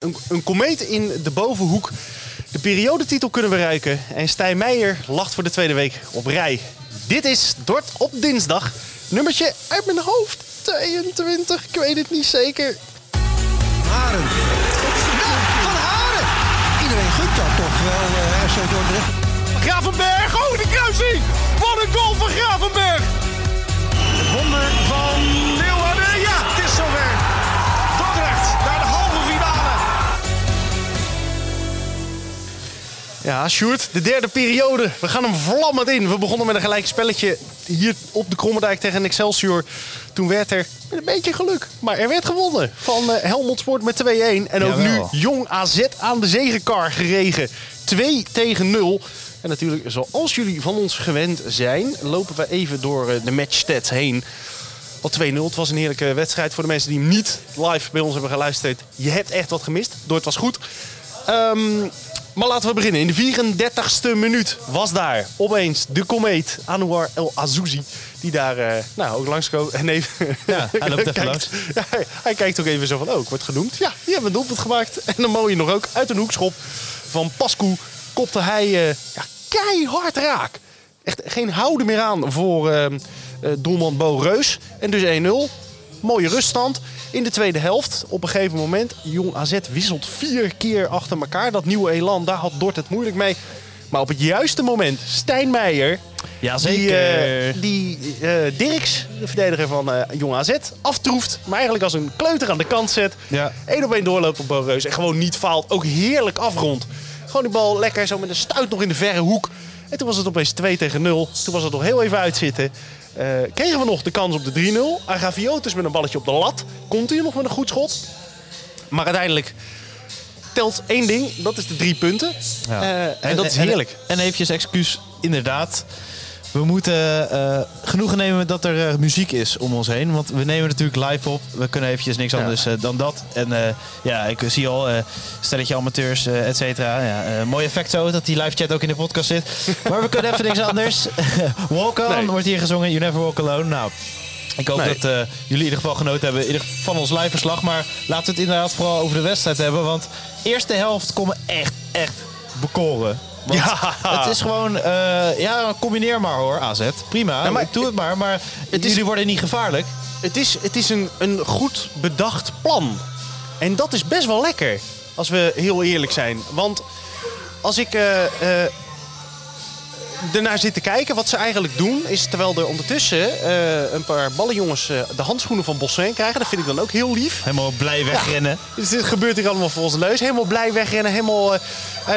Een, een komeet in de bovenhoek. De periodetitel kunnen bereiken. En Stijn Meijer lacht voor de tweede week op rij. Dit is Dort op dinsdag. Nummertje uit mijn hoofd. 22, ik weet het niet zeker. Haren. Van Haren. Iedereen gunt dat toch wel, uh, RC Dordrecht. Gravenberg, oh de kruising! Wat een goal van Gravenberg! Het wonder van Leeuwarden, Ja, Sjoerd, de derde periode. We gaan hem vlammend in. We begonnen met een gelijk spelletje hier op de Krommerdijk tegen Excelsior. Toen werd er met een beetje geluk, maar er werd gewonnen van uh, Helmond Sport met 2-1. En ook Jawel. nu Jong AZ aan de zegenkar geregen. 2 tegen 0. En natuurlijk, zoals jullie van ons gewend zijn, lopen we even door eh, de matchstats heen. Wat 2-0. Het was een heerlijke wedstrijd voor de mensen die hem niet live bij ons hebben geluisterd. Je hebt echt wat gemist. Door het was goed. Ehm, maar laten we beginnen. In de 34ste minuut was daar opeens de komeet Anouar El Azouzi. Die daar eh, nou, ook langs komt. En nee, Ja, hij loopt even kijkt-. Ja, hij, hij kijkt ook even zo van, oh, ik word genoemd. Ja, die hebben een doelpunt gemaakt. En dan mooie nog ook uit een hoekschop van Pascu kopte hij eh, ja, keihard raak. Echt geen houden meer aan voor eh, doelman Bo Reus. En dus 1-0. Mooie ruststand. In de tweede helft, op een gegeven moment, Jong AZ wisselt vier keer achter elkaar. Dat nieuwe elan, daar had Dort het moeilijk mee. Maar op het juiste moment, Stijn Meijer, Ja, die, zeker. eh, die eh, Dirks, de verdediger van eh Jong AZ, aftroeft. Maar eigenlijk als een kleuter aan de kant zet. Ja. Eén op één doorloopt op Bo Reus. En gewoon niet faalt. Ook heerlijk afrond. Gewoon die bal lekker zo met een stuit nog in de verre hoek. En toen was het opeens 2 tegen 0. Toen was het nog heel even uitzitten. Eh kregen we nog de kans op de 3-0. Agaviotis met een balletje op de lat. Komt hij nog met een goed schot. Maar uiteindelijk telt één ding. Dat is de drie punten. Ja. Eh, en, dat is heerlijk. En, eventjes excuus, inderdaad. We moeten eh, genoegen nemen dat er eh, muziek is om ons heen. Want we nemen natuurlijk live op. We kunnen eventjes niks anders eh, dan dat. En ja, ik zie al stelletje amateurs, et cetera. Ja, mooi effect zo dat die live chat ook in de podcast zit. maar we kunnen even niks anders. Walk On Nee. wordt hier gezongen. You Never Walk Alone. Nou, ik hoop Nee. dat jullie in ieder geval genoten hebben ieder van ons live verslag. Maar laten we het inderdaad vooral over de wedstrijd hebben. Want eerste helft komen echt, echt bekoren. Want Ja. Het is gewoon, eh, ja, combineer maar hoor, AZ. Prima, Ja, maar- doe het maar. Maar Het is- jullie worden niet gevaarlijk. Het is, het is een, een goed bedacht plan. En dat is best wel lekker, als we heel eerlijk zijn. Want als ik eh, eh, ernaar zit te kijken, wat ze eigenlijk doen... is terwijl er ondertussen eh, een paar ballenjongens eh, de handschoenen van Bossuin krijgen... dat vind ik dan ook heel lief. Helemaal blij wegrennen. Dus dit gebeurt hier allemaal voor onze neus. Helemaal blij wegrennen. Helemaal, eh,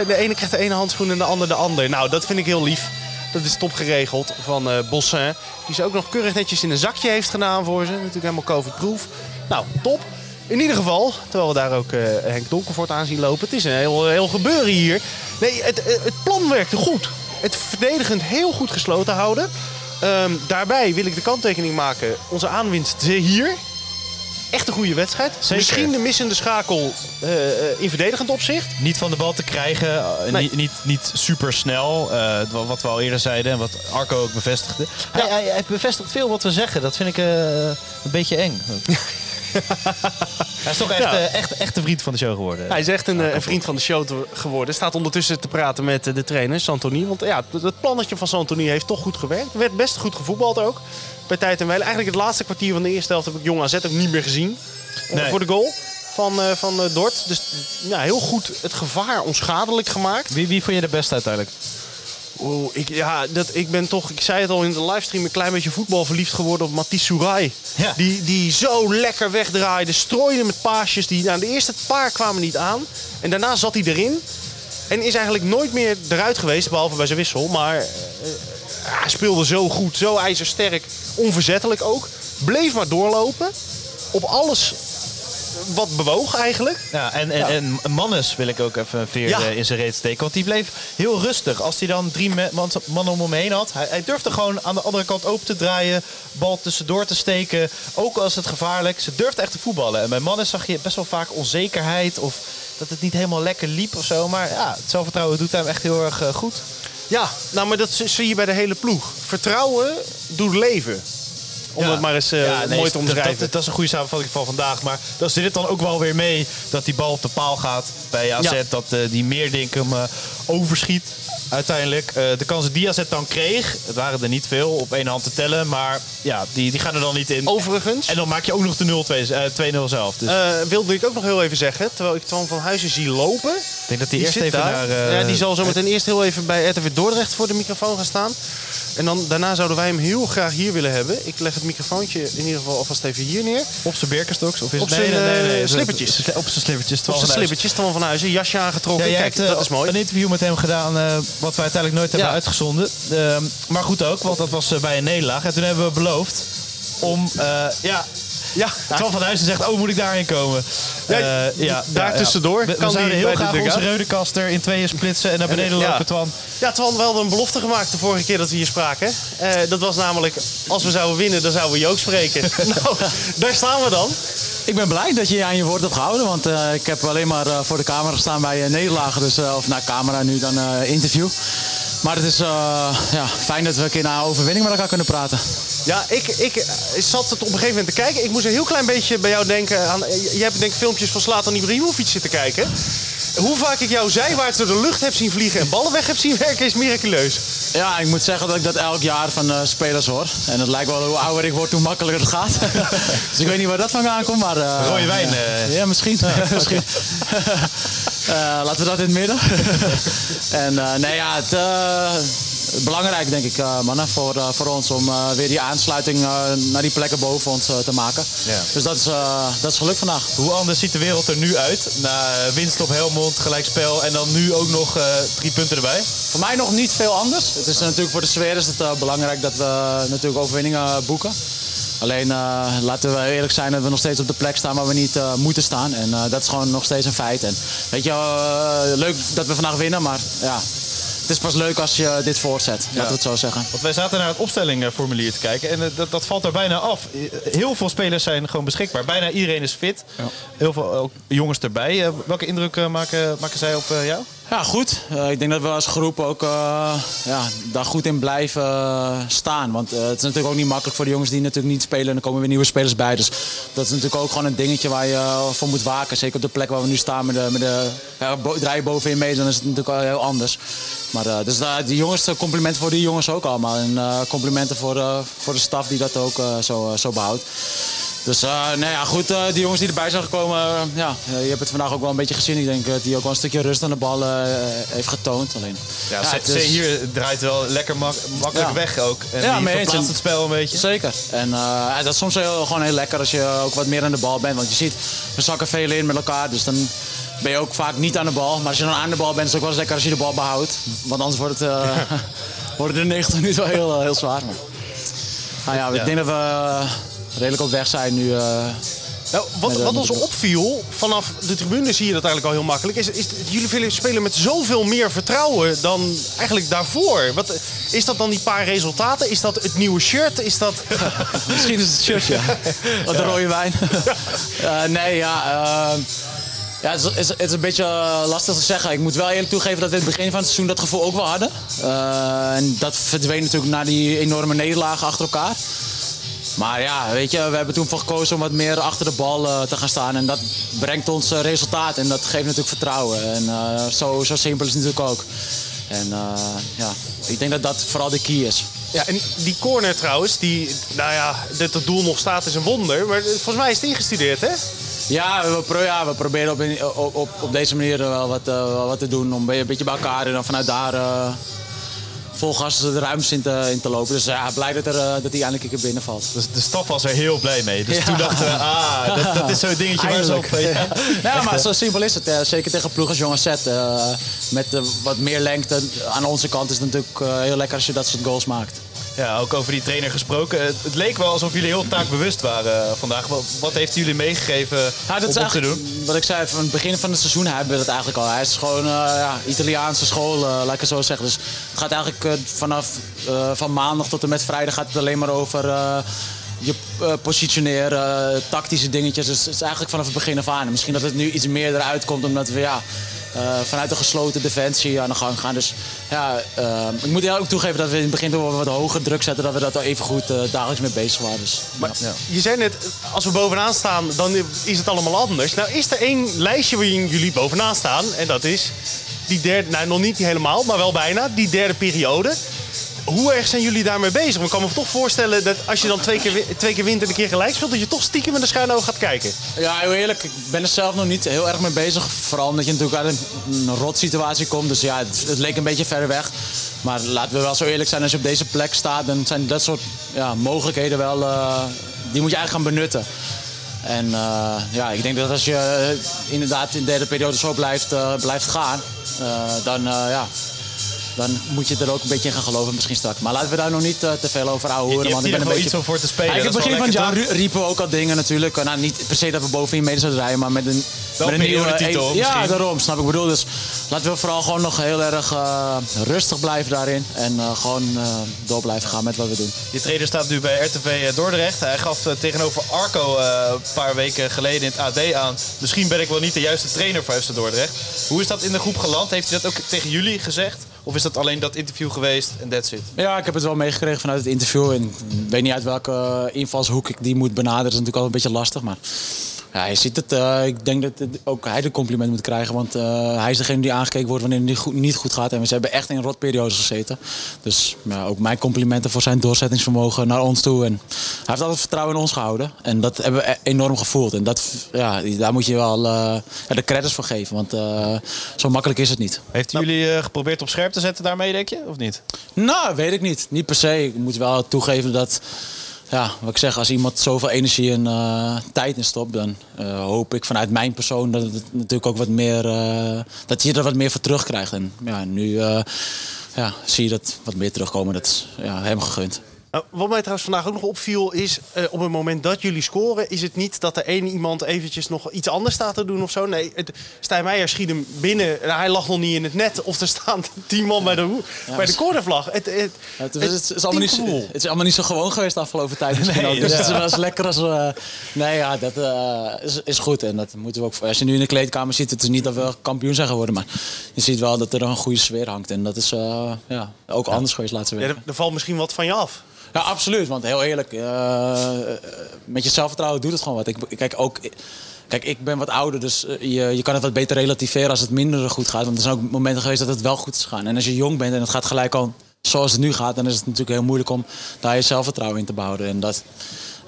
de ene krijgt de ene handschoen en de ander de ander. Nou, dat vind ik heel lief. Dat is top geregeld van Bossin. Die ze ook nog keurig netjes in een zakje heeft gedaan voor ze. Natuurlijk helemaal COVID-proof. Nou, top. In ieder geval, terwijl we daar ook eh, Henk Donkervoort aan zien lopen. Het is een heel, heel gebeuren hier. Nee, het, het plan werkte goed. Het verdedigend heel goed gesloten houden. Ehm, daarbij wil ik de kanttekening maken. Onze aanwinst hier. Echt een goede wedstrijd. Zeker. Misschien de missende schakel eh, eh, in verdedigend opzicht. Niet van de bal te krijgen, eh, Nee. niet, niet, niet super snel. eh, wat we al eerder zeiden en wat Arco ook bevestigde. Hij, hij, hij bevestigt veel wat we zeggen. Dat vind ik eh, een beetje eng. hij is toch echt, Ja. eh, echt, echt een vriend van de show geworden. Hij is echt een, eh, een vriend van de show te- geworden. Staat ondertussen te praten met eh, de trainer, Santoni. Want ja, het- plannetje van Santoni heeft toch goed gewerkt. Er werd best goed gevoetbald ook. Bij tijd en wijle. Eigenlijk het laatste kwartier van de eerste helft heb ik Jong AZ ook niet meer gezien. Nee. voor de goal van, van Dort. Dus ja, heel goed het gevaar onschadelijk gemaakt. Wie, wie vond je de beste uiteindelijk? Oeh, ik, ja, dat, ik ben toch, ik zei het al in de livestream, een klein beetje voetbal verliefd geworden op Matisse Souray. Ja. Die, die zo lekker wegdraaide, strooide met paasjes. Die, nou, de eerste paar kwamen niet aan. En daarna zat hij erin. En is eigenlijk nooit meer eruit geweest, behalve bij zijn wissel. Maar eh, hij speelde zo goed, zo ijzersterk, onverzettelijk ook. Bleef maar doorlopen. Op alles wat bewoog eigenlijk. Ja, en, en, en Mannes wil ik ook even veer Ja. eh, in zijn reet steken. Want die bleef heel rustig. Als hij dan drie mannen om hem heen had. Hij, hij durfde gewoon aan de andere kant open te draaien. Bal tussendoor te steken. Ook als het gevaarlijk. Ze durfde echt te voetballen. En bij Mannes zag je best wel vaak onzekerheid. Of dat het niet helemaal lekker liep of zo. Maar ja, het zelfvertrouwen doet hem echt heel erg eh, goed. Ja, nou, maar dat zie je bij de hele ploeg. Vertrouwen doet leven. Om Ja. het maar eens Ja, nee, mooi te dat- omschrijven. Dat, dat is een goede samenvatting van vandaag. Maar dan zit het dan ook wel weer mee dat die bal op de paal gaat bij AZ. Dat eh, die Meerdink hem overschiet uiteindelijk. Eh, de kansen die AZ dan kreeg, het waren er niet veel op één hand te tellen. Maar ja, die, die gaan er dan niet in. Overigens, En dan maak je ook nog de 0-2 eh, 2-0 zelf. Dus eh, wilde ik ook nog heel even zeggen, terwijl ik Twan van Huizen zie lopen. ik denk dat die, Die eerst even daar. naar... eh, ja, die zal zo meteen eerst heel even bij RTV Dordrecht voor de microfoon gaan staan. En dan, daarna zouden wij hem heel graag hier willen hebben. Ik leg het microfoontje in ieder geval alvast even hier neer. Op zijn Birkenstocks? Of is Op het- nee, zijn, nee, nee, eh, nee, slippertjes. Op zijn slippertjes. Op zijn van Huizen. slippertjes, Twan van Huizen, jasje aangetrokken. Ja, Kijk, hebt eh, dat is mooi. een interview met hem gedaan, eh, wat wij uiteindelijk nooit hebben Ja. uitgezonden. Ehm, maar goed ook, want dat was eh, bij een nederlaag. En toen hebben we beloofd om, eh, ja... Ja, Twan van Huizen zegt, oh, moet ik daarheen komen? Ja, Eh, daar tussendoor We, we zouden die heel graag onze dugout. reudenkaster in tweeën splitsen en naar beneden ja. lopen, Twan. Ja, Twan, we hadden een belofte gemaakt de vorige keer dat we hier spraken. Dat was namelijk, als we zouden winnen, dan zouden we Jook spreken. nou, daar staan we dan. Ik ben blij dat je aan je woord hebt gehouden. Want eh, ik heb alleen maar eh, voor de camera gestaan bij uh, nederlagen. Dus, eh, of naar camera nu dan eh, interview. Maar het is eh, ja, fijn dat we een keer na overwinning met elkaar kunnen praten. Ja, ik, ik eh, zat het op een gegeven moment te kijken. Ik moest een heel klein beetje bij jou denken aan... eh, Je hebt denk ik filmpjes van Slatan Ibrahimovic zitten kijken. Hoe vaak ik jou zijwaarts door de lucht heb zien vliegen en ballen weg heb zien werken is miraculeus. Ja, ik moet zeggen dat ik dat elk jaar van eh, spelers hoor. En het lijkt wel hoe ouder ik word, hoe makkelijker het gaat. dus ik weet niet waar dat vandaan komt, maar... eh, Rode wijn, eh. Ja, misschien. misschien. Eh, laten we dat in het midden. en eh, nee, ja, het, eh, belangrijk denk ik, eh, mannen, voor, eh, voor ons om eh, weer die aansluiting naar die plekken boven ons te maken. Ja. Dus dat is, dat is geluk vandaag. Hoe anders ziet de wereld er nu uit? Na winst op Helmond, gelijkspel en dan nu ook nog drie punten erbij. Voor mij nog niet veel anders. Het is natuurlijk voor de sfeer is het belangrijk dat we natuurlijk overwinningen boeken. Alleen laten we eerlijk zijn dat we nog steeds op de plek staan waar we niet moeten staan. En dat is gewoon nog steeds een feit. En weet je, leuk dat we vandaag winnen, maar ja, het is pas leuk als je dit voortzet. Laten we het zo zeggen. Want wij zaten naar het opstellingformulier te kijken en eh, dat, dat valt er bijna af. Eh, Heel veel spelers zijn gewoon beschikbaar. Bijna iedereen is fit. Heel veel ook jongens erbij. Eh, welke indruk maken, maken zij op eh, jou? Ja, goed. Eh, ik denk dat we als groep ook eh, ja, daar goed in blijven eh, staan. Want het is natuurlijk ook niet makkelijk voor de jongens die natuurlijk niet spelen. En er komen weer nieuwe spelers bij. Dus dat is natuurlijk ook gewoon een dingetje waar je voor moet waken. Zeker op de plek waar we nu staan met de, met de ja, draai bovenin mee, dan is het natuurlijk al heel anders. Maar dus die jongens, complimenten voor die jongens ook allemaal. En complimenten voor, voor de staf die dat ook zo, zo behoudt. Dus eh, nou ja, goed, eh, die jongens die erbij zijn gekomen, eh, ja, je hebt het vandaag ook wel een beetje gezien. Ik denk dat hij ook wel een stukje rust aan de bal heeft getoond. Alleen, Ja, Ja, C- het is- C hier draait wel lekker mak- makkelijk Ja. weg ook. En Ja, die verplaatst het spel een beetje. Zeker. En dat is soms heel, gewoon heel lekker als je ook wat meer aan de bal bent. Want je ziet, we zakken veel in met elkaar. Dus dan ben je ook vaak niet aan de bal. Maar als je dan aan de bal bent, is het ook wel eens lekker als je de bal behoudt. Want anders wordt het, wordt het de 90 minuten wel heel, heel zwaar. Maar, nou ja, ik denk dat we redelijk op weg zijn nu. eh, Nou, wat, wat ons opviel, vanaf de tribune zie je dat eigenlijk al heel makkelijk, is, is jullie spelen met zoveel meer vertrouwen dan eigenlijk daarvoor. Wat, is dat dan die paar resultaten? Is dat het nieuwe shirt? Is dat... Misschien is het shirt, ja. Wat de rode wijn. Eh, nee, ja. ehm, ja, het, is, het is- een beetje eh, lastig te zeggen. Ik moet wel eerlijk toegeven dat we in het begin van het seizoen dat gevoel ook wel hadden. En dat verdween natuurlijk na die enorme nederlagen achter elkaar. Maar ja, weet je, we hebben toen voor gekozen om wat meer achter de bal eh, te gaan staan. En dat brengt ons eh, resultaat en dat geeft natuurlijk vertrouwen. En eh, zo, zo simpel is het natuurlijk ook. En ja, ik denk dat dat vooral de key is. Ja, en die corner trouwens, die, nou ja, dat het doel nog staat is een wonder. Maar volgens mij is het ingestudeerd, hè? Ja, we, pro- ja, we proberen op, in- op, op, op deze manier wel wat, wat te doen. Om een beetje bij elkaar en dan vanuit daar vol gas de ruimte in te, in te lopen. Dus ja, blij dat, er, eh, dat hij eindelijk een keer binnenvalt. Dus de staf was er heel blij mee. Dus Ja. toen dachten we, ah, dat, dat is zo'n dingetje waar ze op... Ja. Ja, maar zo simpel is het. eh, zeker tegen ploeg als Jonge eh, met eh, wat meer lengte aan onze kant is het natuurlijk heel lekker als je dat soort goals maakt. Ja, ook over die trainer gesproken. Het, het leek wel alsof jullie heel taakbewust waren eh, vandaag. Wat, wat heeft jullie meegegeven Ja, dat om te doen? wat ik zei, van het begin van het seizoen hebben we dat eigenlijk al. Hij is gewoon eh, ja, Italiaanse school, eh, laat ik het zo zeggen. Dus het gaat eigenlijk vanaf van maandag tot en met vrijdag gaat het alleen maar over je positioneren, tactische dingetjes. Dus het is eigenlijk vanaf het begin af aan. En misschien dat het nu iets meer eruit komt, omdat we ja, eh, vanuit een gesloten defensie aan de gang gaan. Dus ja, eh, ik moet ook toegeven dat we in het begin toen we wat hoger druk zetten, dat we dat al even goed eh, dagelijks mee bezig waren. Dus, Maar ja. je zei net, als we bovenaan staan, dan is het allemaal anders. Nou is er één lijstje waarin jullie bovenaan staan. En dat is die derde, nou nog niet helemaal, maar wel bijna, die derde periode. Hoe erg zijn jullie daarmee bezig? Want ik kan me toch voorstellen dat als je dan twee keer, twee keer wint en een keer gelijk speelt, dat je toch stiekem met een schuine oog gaat kijken. Ja, heel eerlijk, ik ben er zelf nog niet heel erg mee bezig. Vooral omdat je natuurlijk uit een, rot situatie komt. Dus ja, het, leek een beetje ver weg. Maar laten we wel zo eerlijk zijn, als je op deze plek staat, dan zijn dat soort ja, mogelijkheden wel, eh, die moet je eigenlijk gaan benutten. En eh, ja, ik denk dat als je eh, inderdaad in de derde periode zo blijft, blijft gaan, dan, ja, dan moet je er ook een beetje in gaan geloven misschien straks. Maar laten we daar nog niet eh, te veel over houden. Je- je hebt hier nog wel iets om voor te spelen, Eigenlijk is begin van het jaar riepen we ook al dingen natuurlijk. Nou, niet per se dat we bovenin mee zouden rijden, maar met een, Wel met een periodetitel, Ja, misschien. daarom, snap ik. Ik bedoel, dus laten we vooral gewoon nog heel erg eh, rustig blijven daarin. En eh, gewoon eh, door blijven gaan met wat we doen. Je trainer staat nu bij RTV Dordrecht. Hij gaf tegenover Arco eh, een paar weken geleden in het AD aan. Misschien ben ik wel niet de juiste trainer voor FC Dordrecht. Hoe is dat in de groep geland? Heeft hij dat ook tegen jullie gezegd? Of is dat alleen dat interview geweest en that's it? Ja, ik heb het wel meegekregen vanuit het interview. En ik weet niet uit welke eh, invalshoek ik die moet benaderen. Dat is natuurlijk al een beetje lastig. Maar ja, je ziet het. eh, ik denk dat het- ook hij de compliment moet krijgen. Want eh, hij is degene die aangekeken wordt wanneer het niet goed, niet goed gaat. En ze hebben echt in rotperiodes gezeten. Dus ja, ook mijn complimenten voor zijn doorzettingsvermogen naar ons toe. En hij heeft altijd vertrouwen in ons gehouden. En dat hebben we e- enorm gevoeld. En dat, ja, daar moet je wel eh, de credits voor geven. Want zo makkelijk is het niet. Heeft hij jullie geprobeerd op scherp te zetten daarmee, denk je? Of niet? Nou, weet ik niet. Niet per se. Ik moet wel toegeven dat, ja, wat ik zeg, als iemand zoveel energie en eh, tijd in stopt, dan eh, hoop ik vanuit mijn persoon dat het natuurlijk ook wat meer, eh, dat je er wat meer voor terugkrijgt. En ja, nu ja, zie je dat wat meer terugkomen. Dat is ja, hem gegund. Nou, wat mij trouwens vandaag ook nog opviel is, eh, op het moment dat jullie scoren, is het niet dat er één iemand eventjes nog iets anders staat te doen of zo. Nee, het, Stijn Meijer schiet hem binnen. en hij lag nog niet in het net. Of er staan tien man bij de, bij de cornervlag. Het, het, Het, is, allemaal niet, het is allemaal niet zo gewoon geweest de afgelopen tijd. Misschien Nee, ook. Dus ja. het is wel eens lekker als we... Nee, ja, dat eh, is, is goed. En dat moeten we ook... Als je nu in de kleedkamer ziet, het is niet dat we kampioen zijn geworden. Maar je ziet wel dat er een goede sfeer hangt. En dat is eh, ja, ook anders geweest laatste week. er valt misschien wat van je af. Ja, absoluut. Want heel eerlijk, eh, met je zelfvertrouwen doet het gewoon wat. Ik, kijk, ook, kijk, ik ben wat ouder, dus eh, je, je kan het wat beter relativeren als het minder goed gaat. Want er zijn ook momenten geweest dat het wel goed is gegaan. En als je jong bent en het gaat gelijk al zoals het nu gaat, dan is het natuurlijk heel moeilijk om daar je zelfvertrouwen in te behouden. En dat,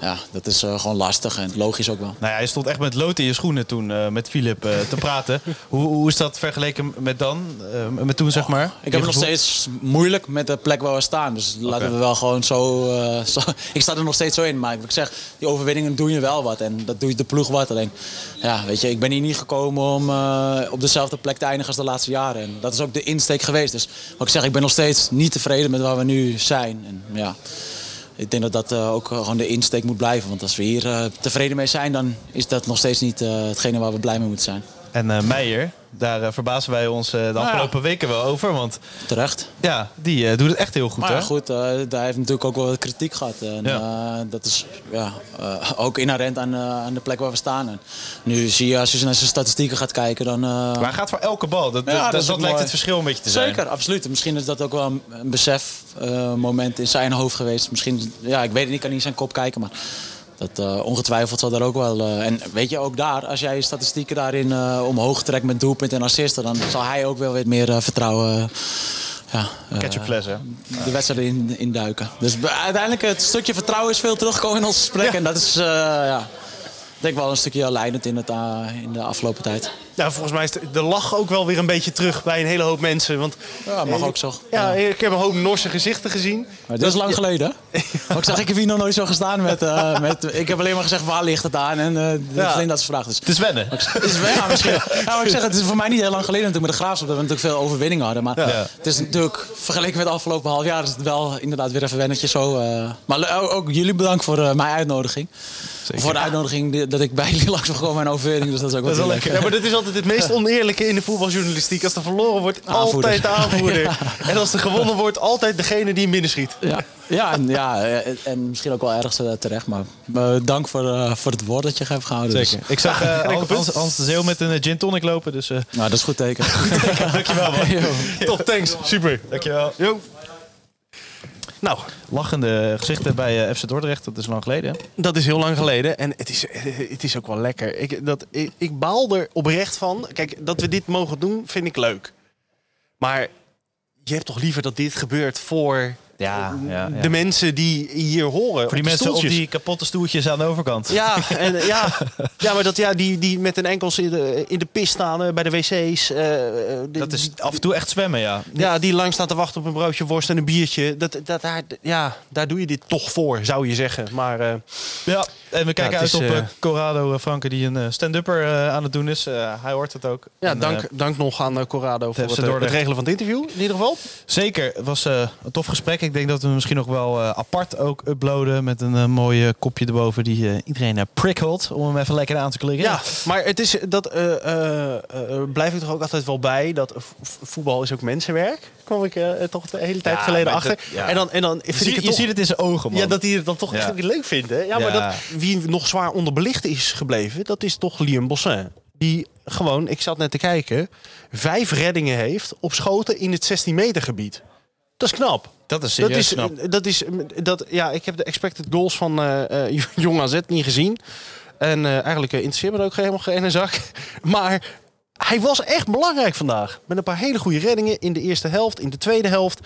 ja, dat is eh, gewoon lastig en logisch ook wel. Nou ja, je stond echt met lood in je schoenen toen eh, met Filip eh, te praten. hoe, hoe is dat vergeleken met dan? Met toen, zeg maar? Ik heb het nog steeds moeilijk met de plek waar we staan. Dus laten we wel gewoon zo, zo- Ik sta er nog steeds zo in. Maar ik zeg, die overwinningen doen je wel wat. En dat doe je de ploeg wat. Alleen, ja, weet je, ik ben hier niet gekomen om op dezelfde plek te eindigen als de laatste jaren. En dat is ook de insteek geweest. Dus wat ik zeg, ik ben nog steeds niet tevreden met waar we nu zijn. En ja. Ik denk dat dat eh, ook gewoon de insteek moet blijven. Want als we hier eh, tevreden mee zijn, dan is dat nog steeds niet eh, hetgene waar we blij mee moeten zijn. En Meijer, daar eh, verbazen wij ons eh, de ja. afgelopen weken wel over. Want Terecht. ja, die eh, doet het echt heel goed, Maar hè? ja, goed, eh, daar heeft natuurlijk ook wel wat kritiek gehad. En, Ja. dat is ja, eh, ook inherent aan, eh, aan de plek waar we staan. En nu zie je, als je naar zijn statistieken gaat kijken, dan... eh, Maar hij gaat voor elke bal. Dat, Ja, dat, lijkt het verschil een beetje te zijn. Zeker, absoluut. En Misschien is dat ook wel een, een besefmoment in zijn hoofd geweest. Misschien, ja, ik weet het niet, ik kan niet in zijn kop kijken, maar dat eh, ongetwijfeld zal daar ook wel. eh, en weet je, ook daar, als jij je statistieken daarin eh, omhoog trekt met doelpunt en assisten, dan zal hij ook wel weer meer vertrouwen. ja, Ketchup fles, hè? de wedstrijd in, induiken. Dus be- uiteindelijk het stukje vertrouwen is veel teruggekomen in ons gesprek. En dat is, ja, ik denk wel een stukje leidend in, het, in de afgelopen tijd. Nou, volgens mij is de, de lach ook wel weer een beetje terug bij een hele hoop mensen. Want, Ja, mag eh, ook zo. Ja, ik heb een hoop Norse gezichten gezien. Maar dit is lang geleden, hè? Maar ik zeg, ik heb hier nog nooit zo gestaan met... eh, met ik heb alleen maar gezegd, waar ligt het aan? En eh dat Ja. is alleen dat ze vraag. Dus Het is wennen. is wel, ja, misschien. Ja, maar ik zeg, het is voor mij niet heel lang geleden natuurlijk met de Graafschap dat we natuurlijk veel overwinningen hadden. Maar Ja. het is natuurlijk, vergeleken met het afgelopen half jaar, is het wel inderdaad weer even wennetje zo. eh. maar ook, jullie bedankt voor eh, mijn uitnodiging. Voor de uitnodiging die- dat ik bij jullie langs mag komen en overwinning. Dus dat is ook Dat is wel lekker. Ja, maar dat is altijd altijd het meest oneerlijke in de voetbaljournalistiek. Als er verloren wordt, Aanvoerder. altijd de aanvoerder. En als er gewonnen wordt, altijd degene die hem binnenschiet. Ja, ja, en, ja en, en misschien ook wel ergens eh, terecht. Maar eh, dank voor, eh, voor het woord dat je hebt gehouden. Dus, Zeker. Ik zag eh, Hans, Hans, Hans de Zeeuw met een gin tonic lopen, dus eh, nou, dat is goed teken. dankjewel man. Top, thanks. Super. Dankjewel. Jo. Nou, Lachende gezichten bij eh, FC Dordrecht, dat is lang geleden. hè? dat is heel lang geleden. En het is, het is ook wel lekker. Ik, dat, ik, ik baal er oprecht van. Kijk, dat we dit mogen doen, vind ik leuk. Maar je hebt toch liever dat dit gebeurt voor Ja, ja, ja. de mensen die hier horen. Voor die mensen op die kapotte stoeltjes aan de overkant. Ja, en, ja, ja, maar dat, ja, die, die met hun enkels in de, in de pis staan eh, bij de wc's. eh, eh, Dat is af en toe echt zwemmen, ja. Ja, die lang staan te wachten op een broodje worst en een biertje. Dat, dat, daar, ja, daar doe je dit toch voor, zou je zeggen. Maar eh, Ja, en we kijken uit is, op eh, eh, Corrado eh, Franke die een stand-upper aan het doen is. Hij hoort het ook. ja, En, dank, dank nog aan Corrado voor het, het regelen van het interview. In ieder geval. zeker, het was een tof gesprek. Ik denk dat we misschien nog wel apart ook uploaden met een mooi eh, kopje erboven die iedereen uh, prikkelt. Om hem even lekker aan te klikken. Ja, maar het is, dat blijf ik toch ook altijd wel bij. Dat voetbal is ook mensenwerk. Kwam ik toch de hele tijd Ja, geleden achter. dat- ja. En dan, en dan je, vind ik ziet, het je toch... ziet het in zijn ogen, man. Ja, dat hij het dan toch Ja. echt niet leuk vindt. Hè? Ja, maar dat, wie nog zwaar onderbelicht is gebleven, dat is toch Liam Bossin. Die gewoon, ik zat net te kijken, vijf reddingen heeft op schoten in het 16 meter gebied. Dat is knap. dat is Dat is, knap. dat is, dat, ja, ik heb de expected goals van eh eh, Jong AZ niet gezien. En eh, eigenlijk eh, interesseert me ook helemaal geen zak. Maar hij was echt belangrijk vandaag. Met een paar hele goede reddingen in de eerste helft, in de tweede helft.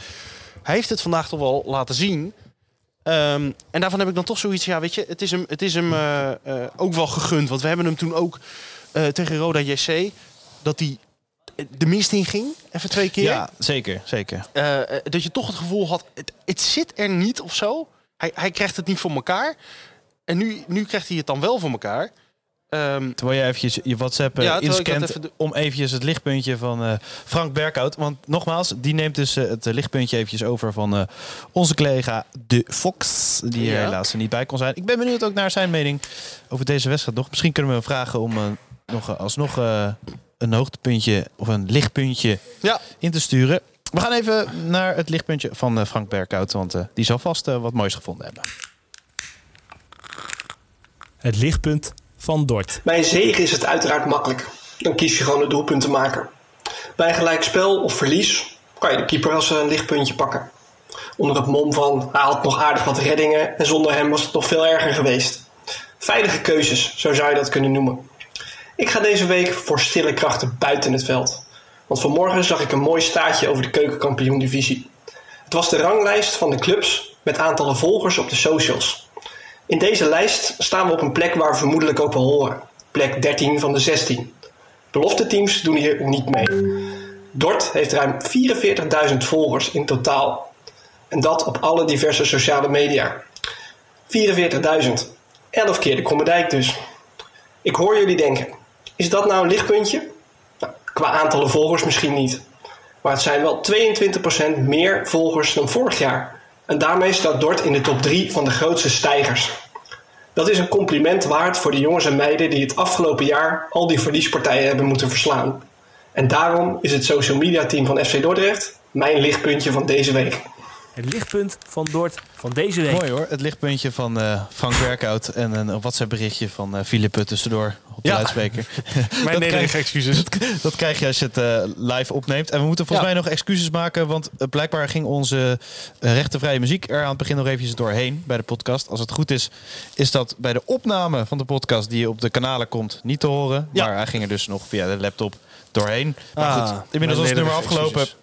Hij heeft het vandaag toch wel laten zien. Ehm, en daarvan heb ik dan toch zoiets, ja, weet je, het is hem, het is hem eh, eh, ook wel gegund. Want we hebben hem toen ook eh, tegen Roda JC, dat hij de mist in ging, even twee keer. Ja, zeker, zeker. Dat je toch het gevoel had, het, het zit er niet of zo. Hij, hij krijgt het niet voor elkaar. En nu, nu krijgt hij het dan wel voor elkaar. Ehm, Terwijl je eventjes je WhatsApp eh, Ja, inscant even om eventjes het lichtpuntje van eh, Frank Berkhout. Want nogmaals, die neemt dus eh, het lichtpuntje eventjes over van eh, onze collega De Fox. Die er Ja. helaas er niet bij kon zijn. Ik ben benieuwd ook naar zijn mening over deze wedstrijd nog. Misschien kunnen we hem vragen om nog, alsnog eh, een hoogtepuntje of een lichtpuntje ja, in te sturen. We gaan even naar het lichtpuntje van eh, Frank Berkhout. Want die zal vast wat moois gevonden hebben. Het lichtpunt van Dort. Bij een zege is het uiteraard makkelijk. Dan kies je gewoon het doelpunt te maken. Bij een gelijk spel of verlies kan je de keeper als een lichtpuntje pakken. Onder het mom van hij had nog aardig wat reddingen en zonder hem was het nog veel erger geweest. Veilige keuzes, zo zou je dat kunnen noemen. Ik ga deze week voor stille krachten buiten het veld. Want vanmorgen zag ik een mooi staartje over de keukenkampioen-divisie. Het was de ranglijst van de clubs met aantallen volgers op de socials. In deze lijst staan we op een plek waar we vermoedelijk ook wel horen. Plek 13 van de 16. Belofte teams doen hier niet mee. Dort heeft ruim 44.000 volgers in totaal. En dat op alle diverse sociale media. 44.000. 11 keer de Krommerdijk dus. Ik hoor jullie denken, is dat nou een lichtpuntje? Nou, qua aantallen volgers misschien niet. Maar het zijn wel 22% meer volgers dan vorig jaar. En daarmee staat Dort in de top 3 van de grootste stijgers. Dat is een compliment waard voor de jongens en meiden die het afgelopen jaar al die verliespartijen hebben moeten verslaan. En daarom is het social media team van FC Dordrecht mijn lichtpuntje van deze week. Het lichtpunt van Dort van deze week. Mooi hoor, het lichtpuntje van eh, Frank Berkhout en een WhatsApp berichtje van eh Philippe tussendoor op de Ja. luidspreker. mijn nederige excuses. Dat krijg je als je het eh, live opneemt. En we moeten volgens Ja. mij nog excuses maken, want blijkbaar ging onze uh, rechtenvrije muziek er aan het begin nog eventjes doorheen bij de podcast. Als het goed is, is dat bij de opname van de podcast die op de kanalen komt niet te horen. Ja. Maar hij ging er dus nog via de laptop doorheen. Maar Ah, goed, inmiddels is het nummer afgelopen. excuses.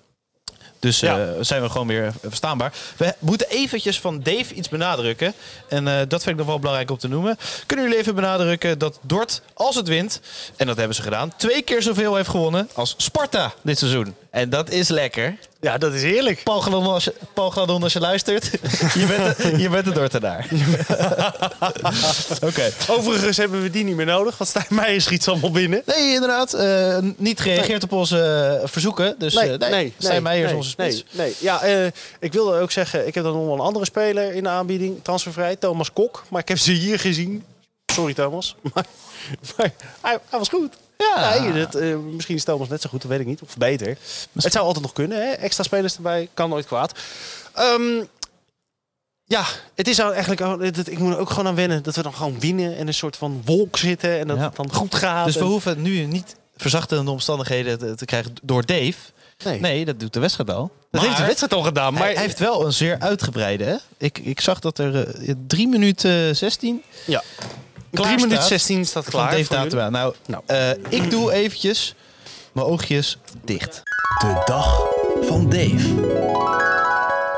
Dus Ja. eh, zijn we gewoon weer verstaanbaar. We moeten eventjes van Dave iets benadrukken. En eh, dat vind ik nog wel belangrijk om te noemen. Kunnen jullie even benadrukken dat Dort, als het wint... en dat hebben ze gedaan... twee keer zoveel heeft gewonnen als Sparta dit seizoen. En dat is lekker. Ja, dat is heerlijk. Paul Gladon, als je, Paul Gladon, als je luistert... je bent de, je bent de Dortenaar. Oké. Overigens hebben we die niet meer nodig, want Stijn Meijer schiet allemaal binnen. Nee, inderdaad. eh, niet gereageerd op onze eh, verzoeken. Dus eh, nee, Stijn Meijer is nee, onze spits. Nee, nee. Ja, eh, ik wilde ook zeggen, ik heb dan nog wel een andere speler in de aanbieding, transfervrij, Thomas Kok. Maar ik heb ze hier gezien. Sorry Thomas, maar, maar hij, hij was goed. Ja. Nee, dat, eh, misschien is Thomas net zo goed, dat weet ik niet. Of beter. Het zou altijd nog kunnen, hè? Extra spelers erbij, kan nooit kwaad. Ehm, ja, het is eigenlijk... Ik moet er ook gewoon aan wennen dat we dan gewoon winnen... en een soort van wolk zitten en dat Ja. het dan goed gaat. Dus we en- hoeven nu niet verzachtende omstandigheden te, te krijgen door Dave. Nee. Nee, dat doet de wedstrijd al. dat heeft de wedstrijd al gedaan. Maar hij heeft wel een zeer uitgebreide. Hè? Ik, ik zag dat er eh, 3 minuten 16 ja. Klaar 3 minuten staat 16 staat van klaar. Dave. Datema. Nou, Nou. eh, ik doe eventjes mijn oogjes dicht. De dag van Dave.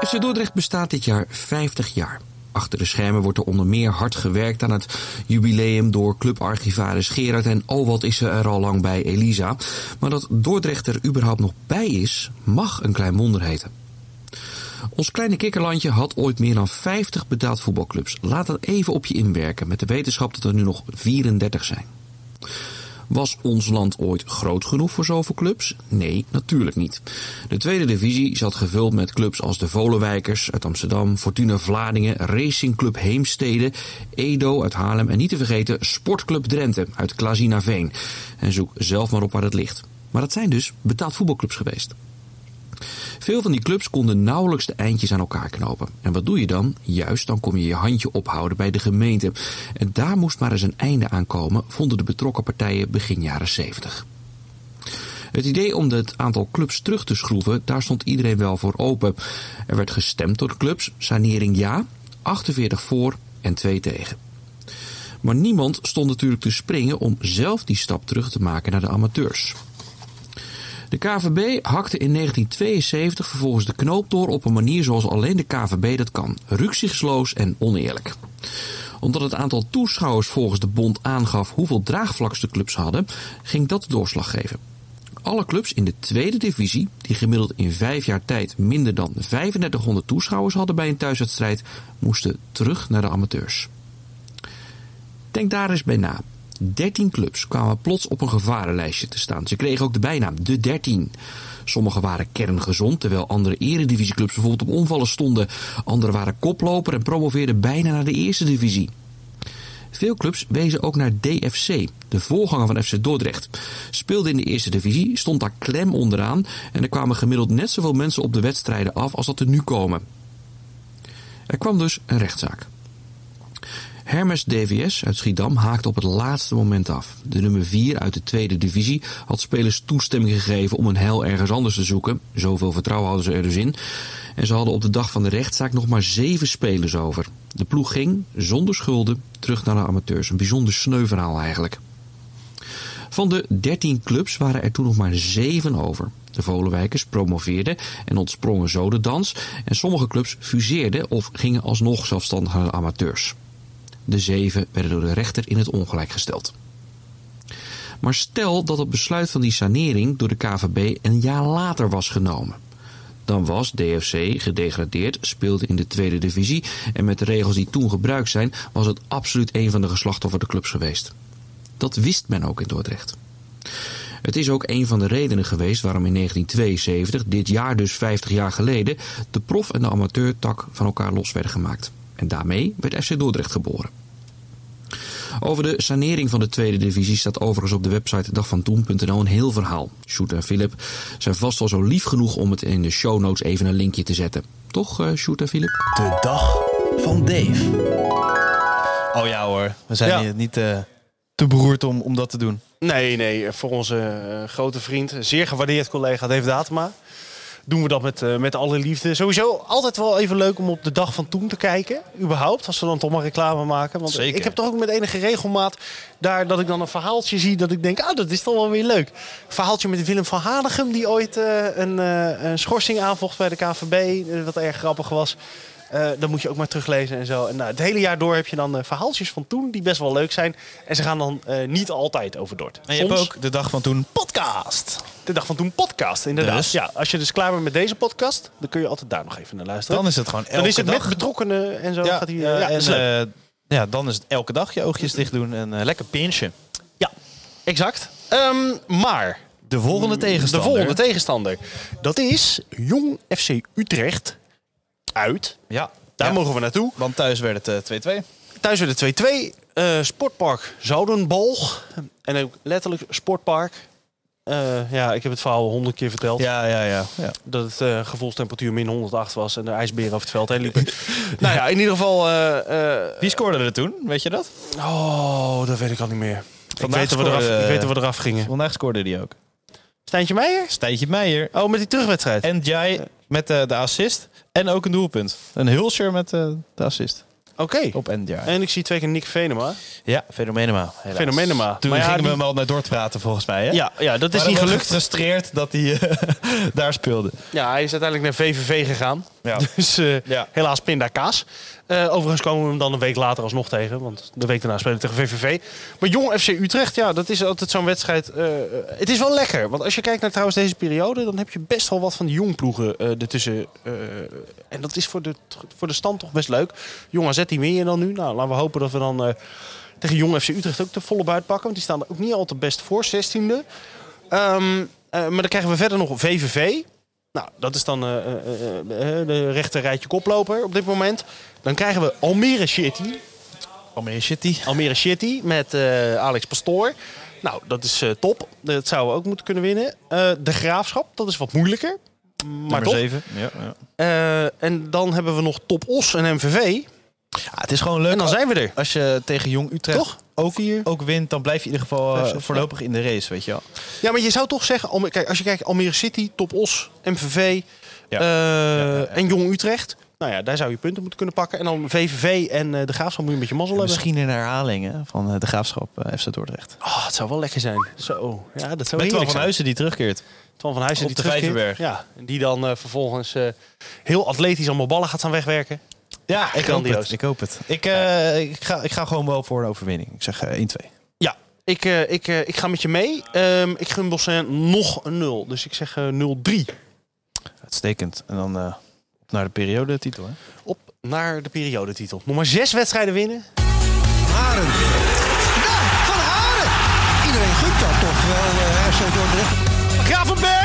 FC Dordrecht bestaat dit jaar 50 jaar. Achter de schermen wordt er onder meer hard gewerkt aan het jubileum door clubarchivaris Gerard en oh wat is ze er al lang bij Elisa. Maar dat Dordrecht er überhaupt nog bij is, mag een klein wonder heten. Ons kleine kikkerlandje had ooit meer dan 50 betaald voetbalclubs. Laat dat even op je inwerken met de wetenschap dat er nu nog 34 zijn. Was ons land ooit groot genoeg voor zoveel clubs? Nee, natuurlijk niet. De tweede divisie zat gevuld met clubs als de Volenwijkers uit Amsterdam, Fortuna Vlaardingen, Racing Club Heemstede, Edo uit Haarlem en niet te vergeten Sportclub Drenthe uit Klazinaveen. En zoek zelf maar op waar het ligt. Maar dat zijn dus betaald voetbalclubs geweest. Veel van die clubs konden nauwelijks de eindjes aan elkaar knopen. En wat doe je dan? Juist, dan kom je je handje ophouden bij de gemeente. En daar moest maar eens een einde aan komen, vonden de betrokken partijen begin jaren 70. Het idee om het aantal clubs terug te schroeven, daar stond iedereen wel voor open. Er werd gestemd door de clubs, sanering ja, 48 voor en 2 tegen. Maar niemand stond natuurlijk te springen om zelf die stap terug te maken naar de amateurs. De KVB hakte in 1972 vervolgens de knoop door op een manier zoals alleen de KVB dat kan. Rücksichtsloos en oneerlijk. Omdat het aantal toeschouwers volgens de bond aangaf hoeveel draagvlaks de clubs hadden, ging dat doorslag geven. Alle clubs in de tweede divisie, die gemiddeld in vijf jaar tijd minder dan 3500 toeschouwers hadden bij een thuiswedstrijd, moesten terug naar de amateurs. Denk daar eens bij na. 13 clubs kwamen plots op een gevarenlijstje te staan. Ze kregen ook de bijnaam de 13. Sommige waren kerngezond, terwijl andere eredivisieclubs bijvoorbeeld op omvallen stonden. Andere waren koploper en promoveerden bijna naar de eerste divisie. Veel clubs wezen ook naar DFC, de voorganger van FC Dordrecht. Speelde in de eerste divisie, stond daar klem onderaan en er kwamen gemiddeld net zoveel mensen op de wedstrijden af als dat er nu komen. Er kwam dus een rechtszaak. Hermes DVS uit Schiedam haakte op het laatste moment af. De nummer 4 uit de tweede divisie had spelers toestemming gegeven om een heil ergens anders te zoeken. Zoveel vertrouwen hadden ze er dus in. En ze hadden op de dag van de rechtszaak nog maar zeven spelers over. De ploeg ging, zonder schulden, terug naar de amateurs. Een bijzonder sneu verhaal eigenlijk. Van de 13 clubs waren er toen nog maar 7 over. De Volenwijkers promoveerden en ontsprongen zo de dans. En sommige clubs fuseerden of gingen alsnog zelfstandig naar de amateurs. De zeven werden door de rechter in het ongelijk gesteld. Maar stel dat het besluit van die sanering door de KVB een jaar later was genomen. Dan was DFC gedegradeerd, speelde in de tweede divisie en met de regels die toen gebruikt zijn, was het absoluut een van de geslachtofferde clubs geweest. Dat wist men ook in Dordrecht. Het is ook een van de redenen geweest waarom in 1972, dit jaar dus 50 jaar geleden, de prof en de amateurtak van elkaar los werden gemaakt. En daarmee werd FC Dordrecht geboren. Over de sanering van de tweede divisie staat overigens op de website dagvantoen.nl een heel verhaal. Sjoerd en Philip zijn vast wel zo lief genoeg om het in de show notes even een linkje te zetten. Toch, eh Sjoerd en Philip? De dag van Dave. Oh ja hoor, we zijn Ja. hier niet eh, te beroerd om, om dat te doen. Nee, nee, voor onze eh, grote vriend, zeer gewaardeerd collega Dave Datema. Doen we dat met, eh, met alle liefde. Sowieso altijd wel even leuk om op de dag van toen te kijken. Überhaupt, als we dan toch maar reclame maken. Want Zeker. ik heb toch ook met enige regelmaat daar dat ik dan een verhaaltje zie. Dat ik denk, ah, dat is toch wel weer leuk. Verhaaltje met Willem van Hanegem. Die ooit eh, een, eh, een schorsing aanvocht bij de KVB. wat erg grappig was. Eh dat moet je ook maar teruglezen en zo. En nou, het hele jaar door heb je dan eh, verhaaltjes van toen die best wel leuk zijn. En ze gaan dan eh, niet altijd over Dort. En je hebt ook de dag van toen podcast. De dag van toen podcast, inderdaad. Dus? Ja, als je dus klaar bent met deze podcast, dan kun je altijd daar nog even naar luisteren. Dan is het gewoon elke Dan is het dag. met betrokkenen en zo. ja, gaat hij, ja, ja, en, ja, dan is het elke dag je oogjes dicht doen en lekker pinchen. ja, exact. Ehm, maar De volgende de tegenstander. volgende tegenstander, dat is Jong FC Utrecht uit. Ja, Daar ja. mogen we naartoe. Want thuis werd het eh, 2-2. Thuis werd het 2-2. Eh, Sportpark Zoudenbalg. En ook letterlijk sportpark. Eh, ja, ik heb het verhaal honderd keer verteld. Ja, ja, ja. ja. Dat het eh, gevoelstemperatuur min 108 was en de ijsberen over het veld heen liepen. nou ja, in ieder geval... eh, eh, Wie scoorde er toen? Weet je dat? oh, dat weet ik al niet meer. Ik Vandaag weet, dat we eraf, scoorde, ik weet eh, dat we eraf gingen. Vandaag scoorde die ook. Stijntje Meijer? Stijntje Meijer. Oh, met die terugwedstrijd. En Jai met eh, de assist. En ook een doelpunt. Een Hulscher met eh, de assist. Oké. Op Endjaar. En ik zie twee keer Nick Venema. Ja, Fenomenema. helaas. Fenomenema. Toen Maar ja, gingen die- we hem al naar Dort praten volgens mij. Hè? Ja, ja, dat is niet gelukt. gefrustreerd dat hij eh, daar speelde. Ja, hij is uiteindelijk naar VVV gegaan. Ja. Dus Ja. helaas pindakaas. Eh overigens komen we hem dan een week later alsnog tegen. Want de week daarna spelen we tegen VVV. Maar Jong FC Utrecht, ja, dat is altijd zo'n wedstrijd. eh, het is wel lekker. Want als je kijkt naar trouwens deze periode... dan heb je best wel wat van die jongploegen ertussen. en dat is voor de, voor de stand toch best leuk. Jong AZ, die je dan nu. Nou, laten we hopen dat we dan... tegen Jong FC Utrecht ook de volle buit pakken. Want die staan er ook niet al te best voor, 16e. Ehm, eh, maar dan krijgen we verder nog VVV. Nou, dat is dan eh, eh, eh, de rechter rijtje koploper op dit moment. Dan krijgen we Almere City. Almere City. Almere City met Alex Pastoor. Nou, dat is top. Dat zouden we ook moeten kunnen winnen. De Graafschap, dat is wat moeilijker. Maar Nummer top. 7. Ja, ja. En dan hebben we nog Top Os en MVV. Ja, het is gewoon leuk. En dan zijn we er. Als je tegen Jong Utrecht Toch? Ook, ook wint, dan blijf je in ieder geval eh, voorlopig in de race, weet je wel. Ja, maar je zou toch zeggen, kijk, als je kijkt Almere City, Top Os, MVV Ja. eh, ja, en Jong Utrecht. Nou ja, daar zou je punten moeten kunnen pakken. En dan VVV en eh, de Graafschap moet je een beetje mazzel hebben. Misschien een herhaling hè, van de graafschap FC Dordrecht. Oh, het zou wel lekker zijn. Zo, ja, dat zou Met Twan van. Huizen die terugkeert. Twan van Huizen Op die de terugkeert. Vijverberg. Ja, en die dan vervolgens heel atletisch allemaal ballen gaat staan wegwerken. Ja, ik hoop het. Ik hoop het. Ik, eh, ik, ga, ik ga gewoon wel voor een overwinning. Ik zeg eh, 1-2. Ja, ik, eh, ik, eh, ik ga met je mee. Ehm, ik gun Bossen nog een 0. Dus ik zeg eh 0-3. Uitstekend. En dan eh, op naar de periodetitel. Hè? Op naar de periodetitel. Nog maar zes wedstrijden winnen. Haren. Ja, van Haren. Iedereen gunt dat toch wel, eh RC Dordrecht. Gravenberg!